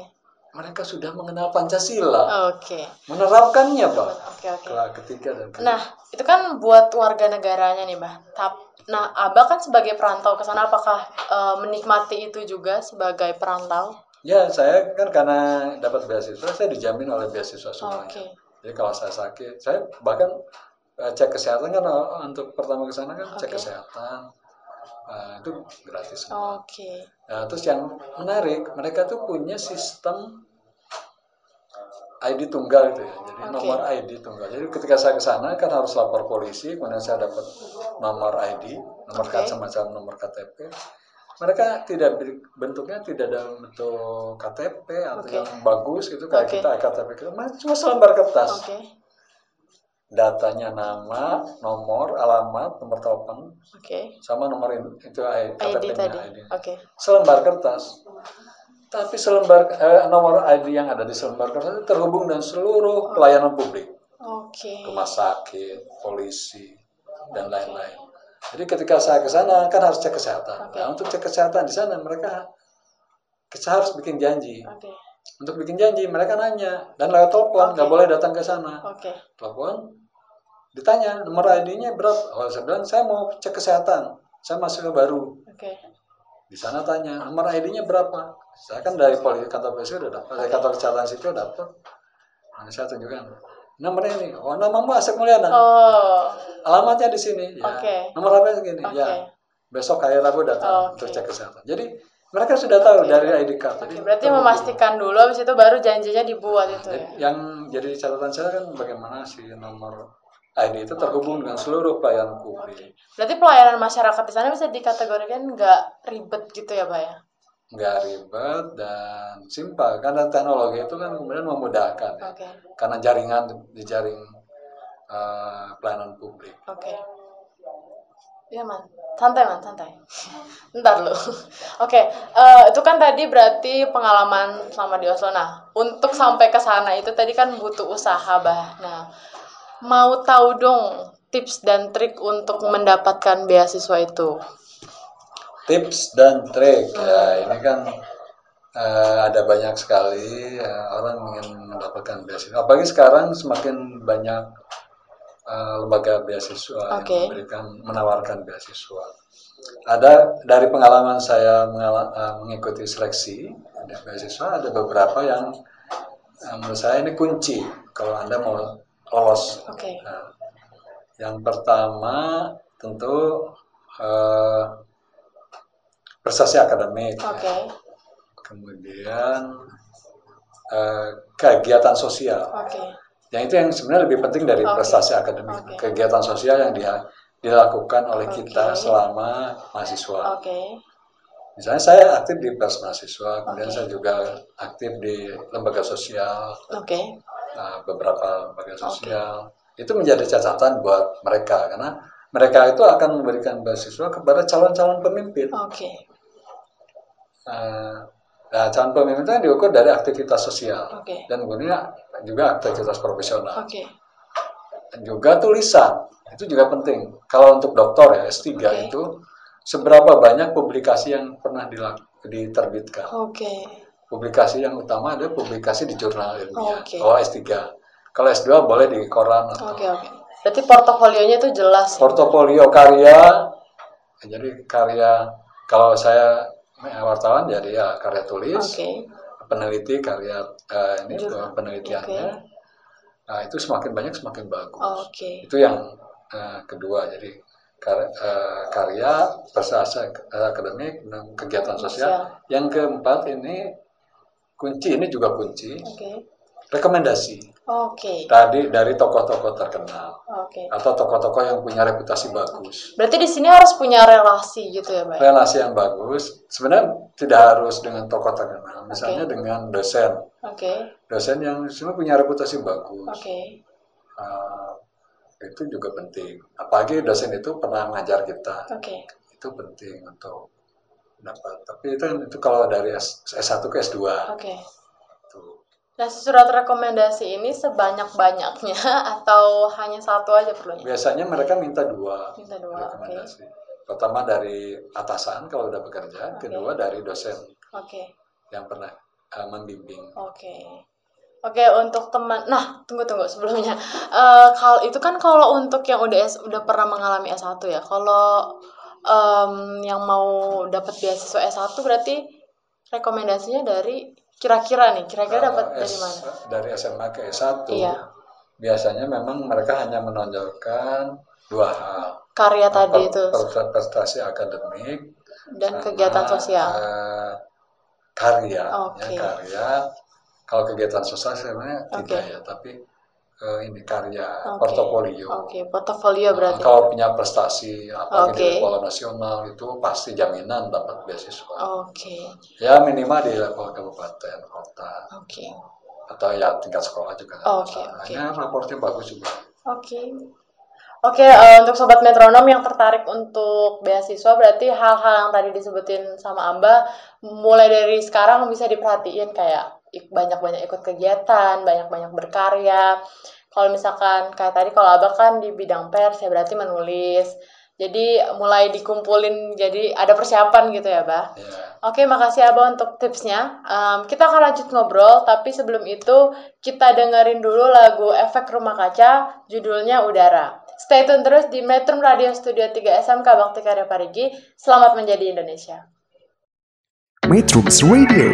mereka sudah mengenal Pancasila Oke. menerapkannya pak Oke. Oke. Kelas ketiga dan kelima. Nah, itu kan buat warga negaranya nih, Bah. Tap- Nah, Abah kan sebagai perantau ke sana apakah eh, menikmati itu juga sebagai perantau? ya saya kan karena dapat beasiswa saya dijamin oleh beasiswa semuanya Oke. jadi kalau saya sakit saya bahkan eh, cek kesehatan kan eh, untuk pertama ke sana kan cek Oke. kesehatan eh, itu gratis semua Oke. Nah, terus yang menarik, mereka tuh punya sistem ID tunggal itu ya. Jadi Oke. nomor ID tunggal. Jadi ketika saya ke sana kan harus lapor polisi, kemudian saya dapat nomor ID, nomor Oke. KTP semacam nomor KTP. Mereka tidak bentuknya tidak dalam bentuk KTP atau Oke. yang bagus itu kayak Oke. kita KTP kita, cuma selembar kertas. Oke. Datanya nama, nomor, alamat, nomor telepon, Oke. sama nomor in- itu ID KTP-nya tadi. ID Oke. selembar kertas. Tapi selembar eh, nomor ID yang ada di selembar kertas itu terhubung dengan seluruh pelayanan publik, Oke. rumah sakit, polisi, dan lain-lain. Jadi ketika saya ke sana kan harus cek kesehatan. Oke. Nah, untuk cek kesehatan di sana mereka kita harus bikin janji. Oke. Untuk bikin janji mereka nanya dan lewat telepon nggak Oke. boleh datang ke sana. Oke. Telepon ditanya nomor ID-nya berapa? Oh, saya bilang saya mau cek kesehatan. Saya mahasiswa baru. Oke. di sana tanya nomor ID-nya berapa saya kan dari poli kantor polisi udah dapat dari kantor kesehatan sipil dapat nah, saya tunjukkan nomornya ini oh namamu Asep Mulyana Oh. alamatnya di sini ya Oke. nomor apa segini Oke. ya besok hari Rabu datang Oke. untuk cek kesehatan jadi mereka sudah tahu dari ID card jadi Oke, berarti memastikan dulu habis itu baru janjinya dibuat itu Jadi, ya. yang jadi catatan saya kan bagaimana si nomor ID itu terhubung dengan seluruh pelayanan publik Berarti pelayanan masyarakat di sana bisa dikategorikan nggak ribet gitu ya, Pak ya? nggak ribet dan simpel karena teknologi itu kan kemudian memudahkan ya. Karena jaringan di jaring eh, pelayanan publik. Oke. Iya man, santai man, santai. Ntar lu. Oke, eh, itu kan tadi berarti pengalaman selama di Oslo. Nah, untuk sampai ke sana itu tadi kan butuh usaha bah. Nah, mau tahu dong tips dan trik untuk mendapatkan beasiswa itu. Tips dan trik ya ini kan eh, ada banyak sekali ya, orang ingin mendapatkan beasiswa. Apalagi sekarang semakin banyak eh, lembaga beasiswa Oke. yang memberikan menawarkan beasiswa. Ada dari pengalaman saya mengala- eh, mengikuti seleksi ada beasiswa ada beberapa yang eh, menurut saya ini kunci kalau anda mau lolos Oke. Nah, yang pertama tentu eh, prestasi akademik. Oke. kemudian eh, kegiatan sosial. Oke. Yang itu yang sebenarnya lebih penting dari Oke. prestasi akademik. Oke. Kegiatan sosial yang dia dilakukan oleh kita Oke. selama mahasiswa. Oke. Misalnya saya aktif di pers mahasiswa, kemudian Oke. saya juga aktif di lembaga sosial, Oke. Nah, beberapa lembaga sosial. Itu menjadi catatan buat mereka karena mereka itu akan memberikan beasiswa kepada calon-calon pemimpin. Oke. Eh, nah, calon pemimpin itu kan diukur dari aktivitas sosial Oke. dan kemudian juga aktivitas profesional. Oke. juga tulisan itu juga penting kalau untuk doktor ya S3 Oke. itu seberapa banyak publikasi yang pernah diterbitkan Oke. Publikasi yang utama adalah publikasi di jurnal ilmiah oh S3 kalau S2 boleh di koran atau Oke. Oke. Berarti portofolionya itu jelas. ya? portofolio karya jadi karya kalau saya wartawan jadi ya karya tulis Oke. peneliti karya eh, ini Jurnal. penelitiannya nah itu semakin banyak semakin bagus Oke. itu yang eh, kedua jadi kar- eh, karya prestasi ak- akademik dan kegiatan sosial Sosial. yang keempat ini kunci ini juga kunci Oke. rekomendasi Oke. tadi dari tokoh-tokoh terkenal Oke. atau tokoh-tokoh yang punya reputasi bagus Berarti di sini harus punya relasi gitu ya, Mbak? relasi yang bagus sebenarnya tidak harus dengan tokoh terkenal misalnya Oke. dengan dosen Oke. dosen yang semua punya reputasi bagus Oke. Eh, itu juga penting apalagi dosen itu pernah ngajar kita Oke. itu penting untuk dapat tapi itu itu kalau dari S, S1 ke S2 Oke. Tuh. Nah, surat rekomendasi ini sebanyak-banyaknya atau hanya satu aja perlunya? biasanya mereka minta dua Minta dua, rekomendasi pertama dari atasan kalau udah bekerja Oke. kedua dari dosen Oke. yang pernah eh, membimbing Oke. Oke, untuk teman. Nah, tunggu tunggu sebelumnya. Eh kalau itu kan kalau untuk yang udah S, udah pernah mengalami S1 ya. Kalau em, yang mau dapat beasiswa S1 berarti rekomendasinya dari kira-kira nih, kira-kira dapat dari mana? dari SMA ke S1 Iya. biasanya memang mereka hanya menonjolkan dua hal Karya tadi itu prestasi akademik dan sama, kegiatan sosial. eh, karya Oke. ya karya kalau kegiatan sosial sebenarnya Oke. tidak ya tapi eh, ini karya Oke. portofolio Oke, portofolio berarti. kalau punya prestasi apalagi di Oke. level nasional itu pasti jaminan dapat beasiswa Oke. ya minimal di level kabupaten kota Oke. atau ya tingkat sekolah juga Oke, masalah. oke. Hanya raportnya bagus juga Oke. Oke, eh, untuk sobat metronom yang tertarik untuk beasiswa berarti hal-hal yang tadi disebutin sama Amba mulai dari sekarang bisa diperhatiin kayak banyak-banyak ikut kegiatan, banyak-banyak berkarya. Kalau misalkan kayak tadi kalau Abah kan di bidang pers ya berarti menulis. Jadi mulai dikumpulin jadi ada persiapan gitu ya, Bah. ya Oke, makasih Abah untuk tipsnya. Em, kita akan lanjut ngobrol, tapi sebelum itu kita dengerin dulu lagu Efek Rumah Kaca, judulnya Udara. Stay tune terus di Metro Radio Studio 3 SMK Bakti Karya Parigi. Selamat menjadi Indonesia. Metrums Radio,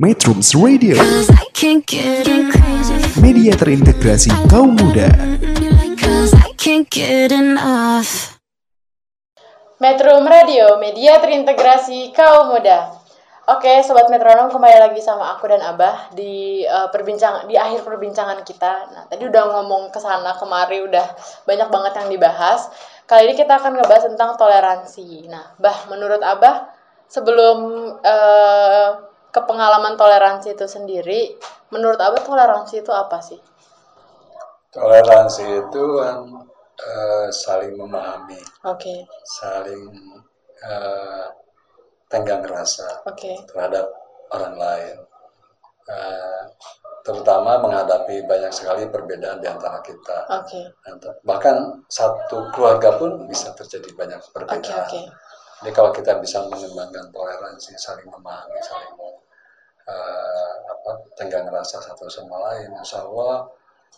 Metrums Radio, media terintegrasi kaum muda. Metro Radio, media terintegrasi kaum muda. Oke, sobat metronom kembali lagi sama aku dan Abah di eh, perbincangan di akhir perbincangan kita. Nah, tadi udah ngomong ke sana kemari udah banyak banget yang dibahas. Kali ini kita akan ngebahas tentang toleransi. Nah, Bah, menurut Abah sebelum eh, ke pengalaman toleransi itu sendiri, menurut Abah toleransi itu apa sih? Toleransi itu kan eh, saling memahami, Oke, saling eh, tenggang rasa oke, terhadap orang lain. Eh, terutama menghadapi banyak sekali perbedaan di antara kita. oke, Ant- Bahkan satu keluarga pun bisa terjadi banyak perbedaan. oke. Jadi kalau kita bisa mengembangkan toleransi, saling memahami, saling eh, apa, tenggang rasa satu sama lain, insya Allah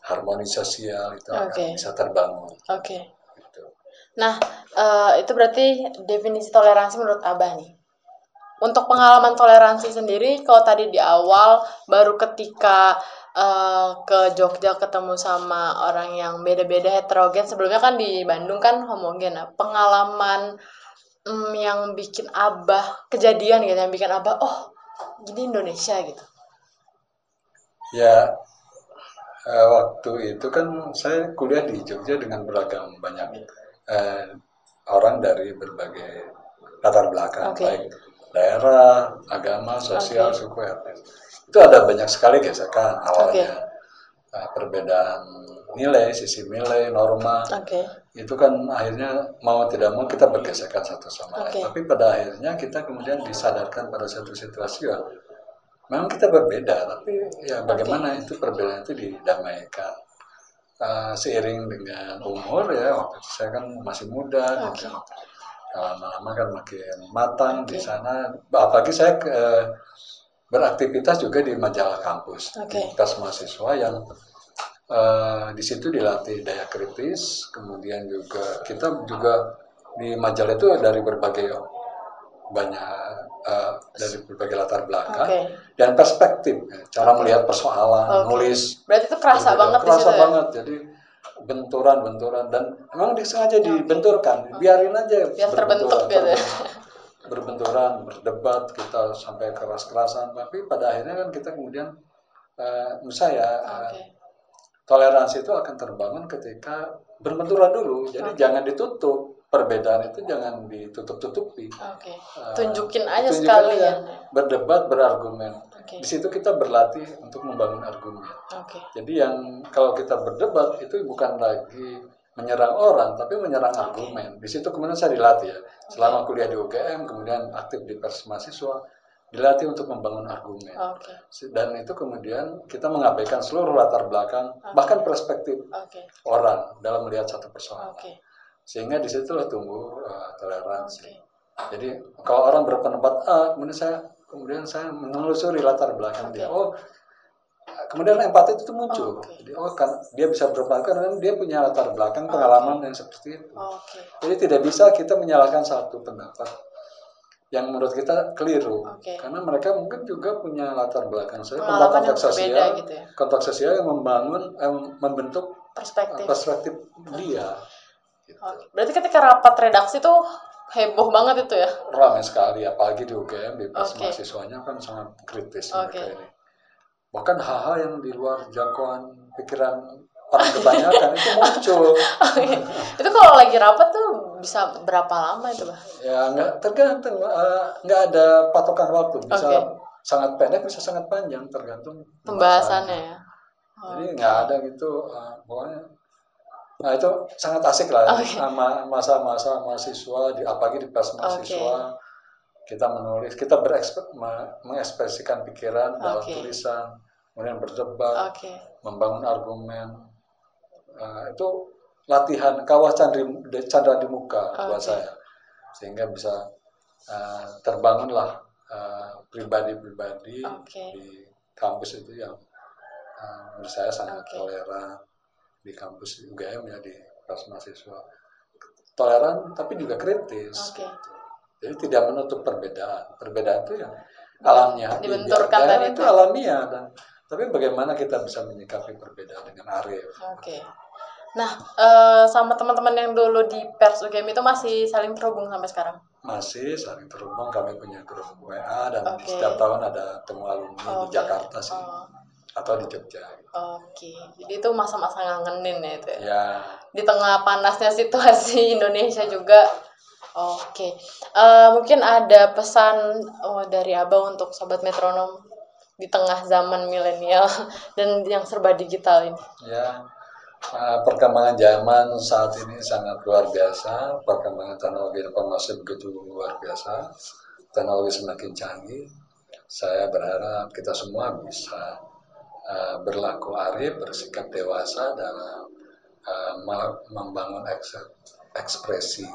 harmoni sosial itu akan bisa terbangun. Oke. Gitu. Nah, eh, itu berarti definisi toleransi menurut Abah nih. Untuk pengalaman toleransi sendiri, kalau tadi di awal baru ketika eh, ke Jogja ketemu sama orang yang beda-beda heterogen, sebelumnya kan di Bandung kan homogen. Nah, pengalaman mm, yang bikin Abah kejadian gitu, yang bikin Abah, oh gini Indonesia gitu. Ya, eh, waktu itu kan saya kuliah di Jogja dengan beragam banyak eh, orang dari berbagai latar belakang, Oke. baik daerah, agama, sosial, Oke. suku, etnis. Itu ada banyak sekali gesekan awalnya. Eh, perbedaan nilai, sisi nilai, norma, Oke, itu kan akhirnya mau tidak mau kita bergesekan satu sama lain. Oke. Tapi pada akhirnya kita kemudian disadarkan pada satu situasi ya, memang kita berbeda, tapi ya bagaimana itu perbedaan itu didamaikan. Eh, seiring dengan umur ya, waktu itu saya kan masih muda, Oke. kemudian lama-lama kan makin matang di Oke. sana. Apalagi saya eh, beraktivitas juga di majalah kampus, Oke. di tas mahasiswa yang eh, di situ dilatih daya kritis, kemudian juga kita juga di majalah itu dari berbagai banyak eh, dari berbagai latar belakang Oke. dan perspektif, ya, cara melihat persoalan, Oke. nulis berarti itu kerasa Berbeda. banget di kerasa situ ya? banget jadi benturan-benturan dan memang disengaja dibenturkan biarin aja Biar terbentuk gitu ya. Berbenturan berdebat kita sampai keras-kerasan tapi pada akhirnya kan kita kemudian eh, menurut saya eh, Oke, toleransi itu akan terbangun ketika berbenturan dulu jadi jangan ditutup perbedaan itu jangan ditutup-tutupi oke. Eh, Tunjukin aja tunjukkan sekalian. aja. berdebat berargumen Oke. di situ kita berlatih untuk membangun argumen Oke. jadi yang kalau kita berdebat itu bukan lagi menyerang orang, tapi menyerang argumen. Di situ kemudian saya dilatih ya. Selama kuliah di UGM, kemudian aktif di pers mahasiswa, dilatih untuk membangun argumen. Oke. Dan itu kemudian kita mengabaikan seluruh latar belakang, bahkan perspektif Oke. orang dalam melihat satu persoalan. Oke. Sehingga di situlah tumbuh uh, toleransi. Oke. Jadi kalau orang berpendapat A, kemudian saya kemudian saya menelusuri latar belakang dia. Oh, kemudian empati itu muncul. Oke. Jadi oh kan dia bisa berempati karena dia punya latar belakang pengalaman yang seperti itu. Oke. Jadi tidak bisa kita menyalahkan satu pendapat yang menurut kita keliru. Oke. Karena mereka mungkin juga punya latar belakang saya konteks berbeda sosial, gitu ya. konteks sosial yang membangun eh, membentuk Perspektif. perspektif dia. Oke. Berarti ketika rapat redaksi tuh heboh banget itu ya? ramai sekali apalagi di UGM pas Oke. mahasiswanya kan sangat kritis Oke. mereka ini bahkan hal-hal yang di luar jangkauan pikiran orang kebanyakan itu muncul Oke. itu kalau lagi rapat tuh bisa berapa lama itu, Bah? ya nggak tergantung eh, nggak ada patokan waktu bisa Oke. sangat pendek bisa sangat panjang tergantung Pembahasannya ya. jadi nggak ada gitu eh, pokoknya nah itu sangat asik lah Oke. sama masa-masa mahasiswa di apalagi di pas mahasiswa kita menulis kita mengekspresikan pikiran dalam Oke. tulisan kemudian berdebat Oke. membangun argumen Eh, itu latihan kawah candri, candra di muka buat Oke. saya sehingga bisa eh, terbangunlah eh, pribadi-pribadi Oke. di kampus itu yang eh, menurut saya sangat Oke. toleran di kampus UGM ya di kelas mahasiswa toleran tapi juga kritis Oke. Jadi tidak menutup perbedaan perbedaan itu ya alamnya Dibenturkan tadi itu itu. alamiah dan tapi bagaimana kita bisa menyikapi perbedaan dengan Arif Oke. Nah, eh, sama teman-teman yang dulu di Pers UGM itu masih saling terhubung sampai sekarang. masih saling terhubung kami punya grup WA dan Oke. setiap tahun ada temu alumni di Oke. Jakarta sih Oh, atau di Jogja Oke, jadi itu masa-masa ngangenin ya itu. ya? ya Di tengah panasnya situasi Indonesia juga. Oke, Eh, mungkin ada pesan oh, dari Abah untuk sobat metronom di tengah zaman milenial dan yang serba digital ini. ya eh, perkembangan zaman saat ini sangat luar biasa. Perkembangan teknologi informasi begitu luar biasa. Teknologi semakin canggih. Saya berharap kita semua bisa eh, berlaku arif bersikap dewasa dalam eh, me- membangun eks- ekspresi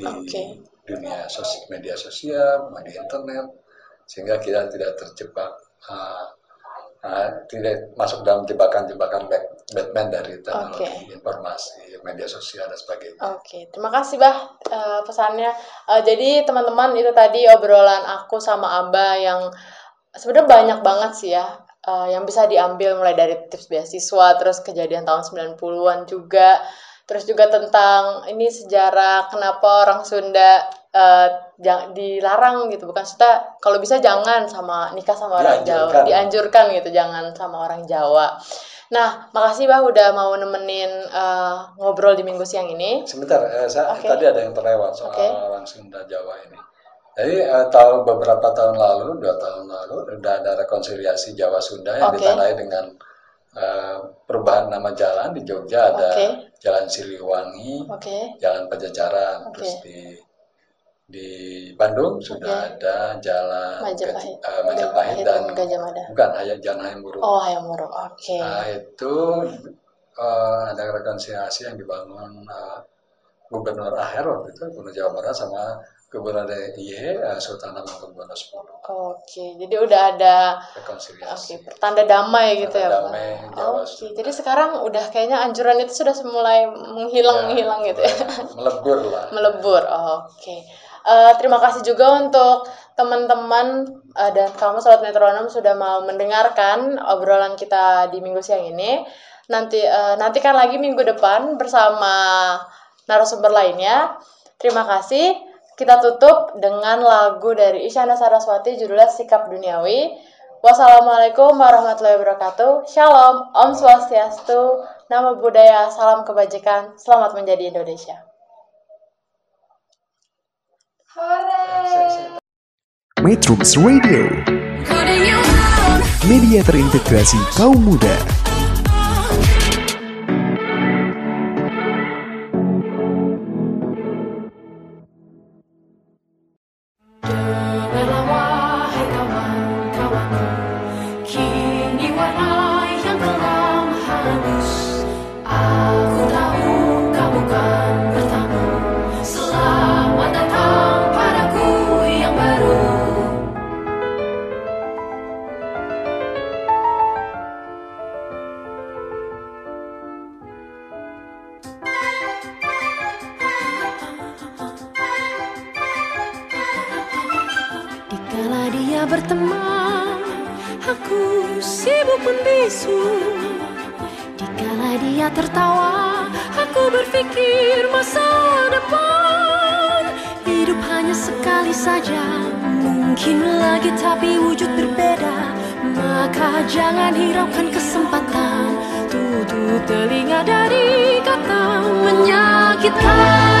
di Oke. dunia sos- media sosial media internet sehingga kita tidak terjebak eh, eh, tidak masuk dalam jebakan-jebakan Batman dari teknologi Oke. informasi media sosial dan sebagainya. Oke, terima kasih Bah eh, pesannya. Eh, jadi teman-teman itu tadi obrolan aku sama Abah yang sebenarnya banyak banget sih ya eh, yang bisa diambil mulai dari tips beasiswa, terus kejadian tahun 90-an juga, terus juga tentang ini sejarah kenapa orang Sunda jang- dilarang gitu, bukan kita kalau bisa jangan sama nikah sama orang Jawa, Dianjurkan. dianjurkan gitu, jangan sama orang Jawa. Nah, makasih Bah udah mau nemenin eh, ngobrol di minggu siang ini. Sebentar, eh, saya, Oke. tadi ada yang terlewat soal Oke. orang Sunda Jawa ini. Jadi eh, tahun beberapa tahun lalu, dua tahun lalu, sudah ada rekonsiliasi Jawa Sunda yang Oke. ditandai dengan eh, perubahan nama jalan di Jogja ada. Jalan Siliwangi, Oke. Jalan Pajajaran, Oke. terus di di Bandung sudah ada Jalan Majapahit, Gaj- eh, Majapahit dan Gajah Mada. bukan hanya Jalan Hayam Buruk. Oh, Hayamuro. Oke. Nah itu eh, ada rekonsiliasi yang dibangun eh, Gubernur Aher waktu itu Gubernur Jawa Barat sama Gubernur DIY eh, Sultan Hamengkubuwono X Oke, jadi udah ada oke rekonsiliasi. pertanda damai gitu ya, Pak. damai, Jawa Oke, jadi sekarang udah kayaknya anjuran itu sudah mulai menghilang menghilang gitu ya. Melebur lah. Melebur. Oke. Eh, terima kasih juga untuk teman-teman eh, dan kamu sobat metronom sudah mau mendengarkan obrolan kita di minggu siang ini. Nanti eh, nantikan lagi minggu depan bersama narasumber lainnya. Terima kasih. Kita tutup dengan lagu dari Isyana Saraswati judulnya Sikap Duniawi. Wassalamualaikum warahmatullahi wabarakatuh. Shalom, Om Swastiastu, Nama Budaya, Salam Kebajikan, Selamat Menjadi Indonesia. Metrums Radio, media terintegrasi kaum muda. Jangan hiraukan kesempatan. Tutup telinga dari kata menyakitkan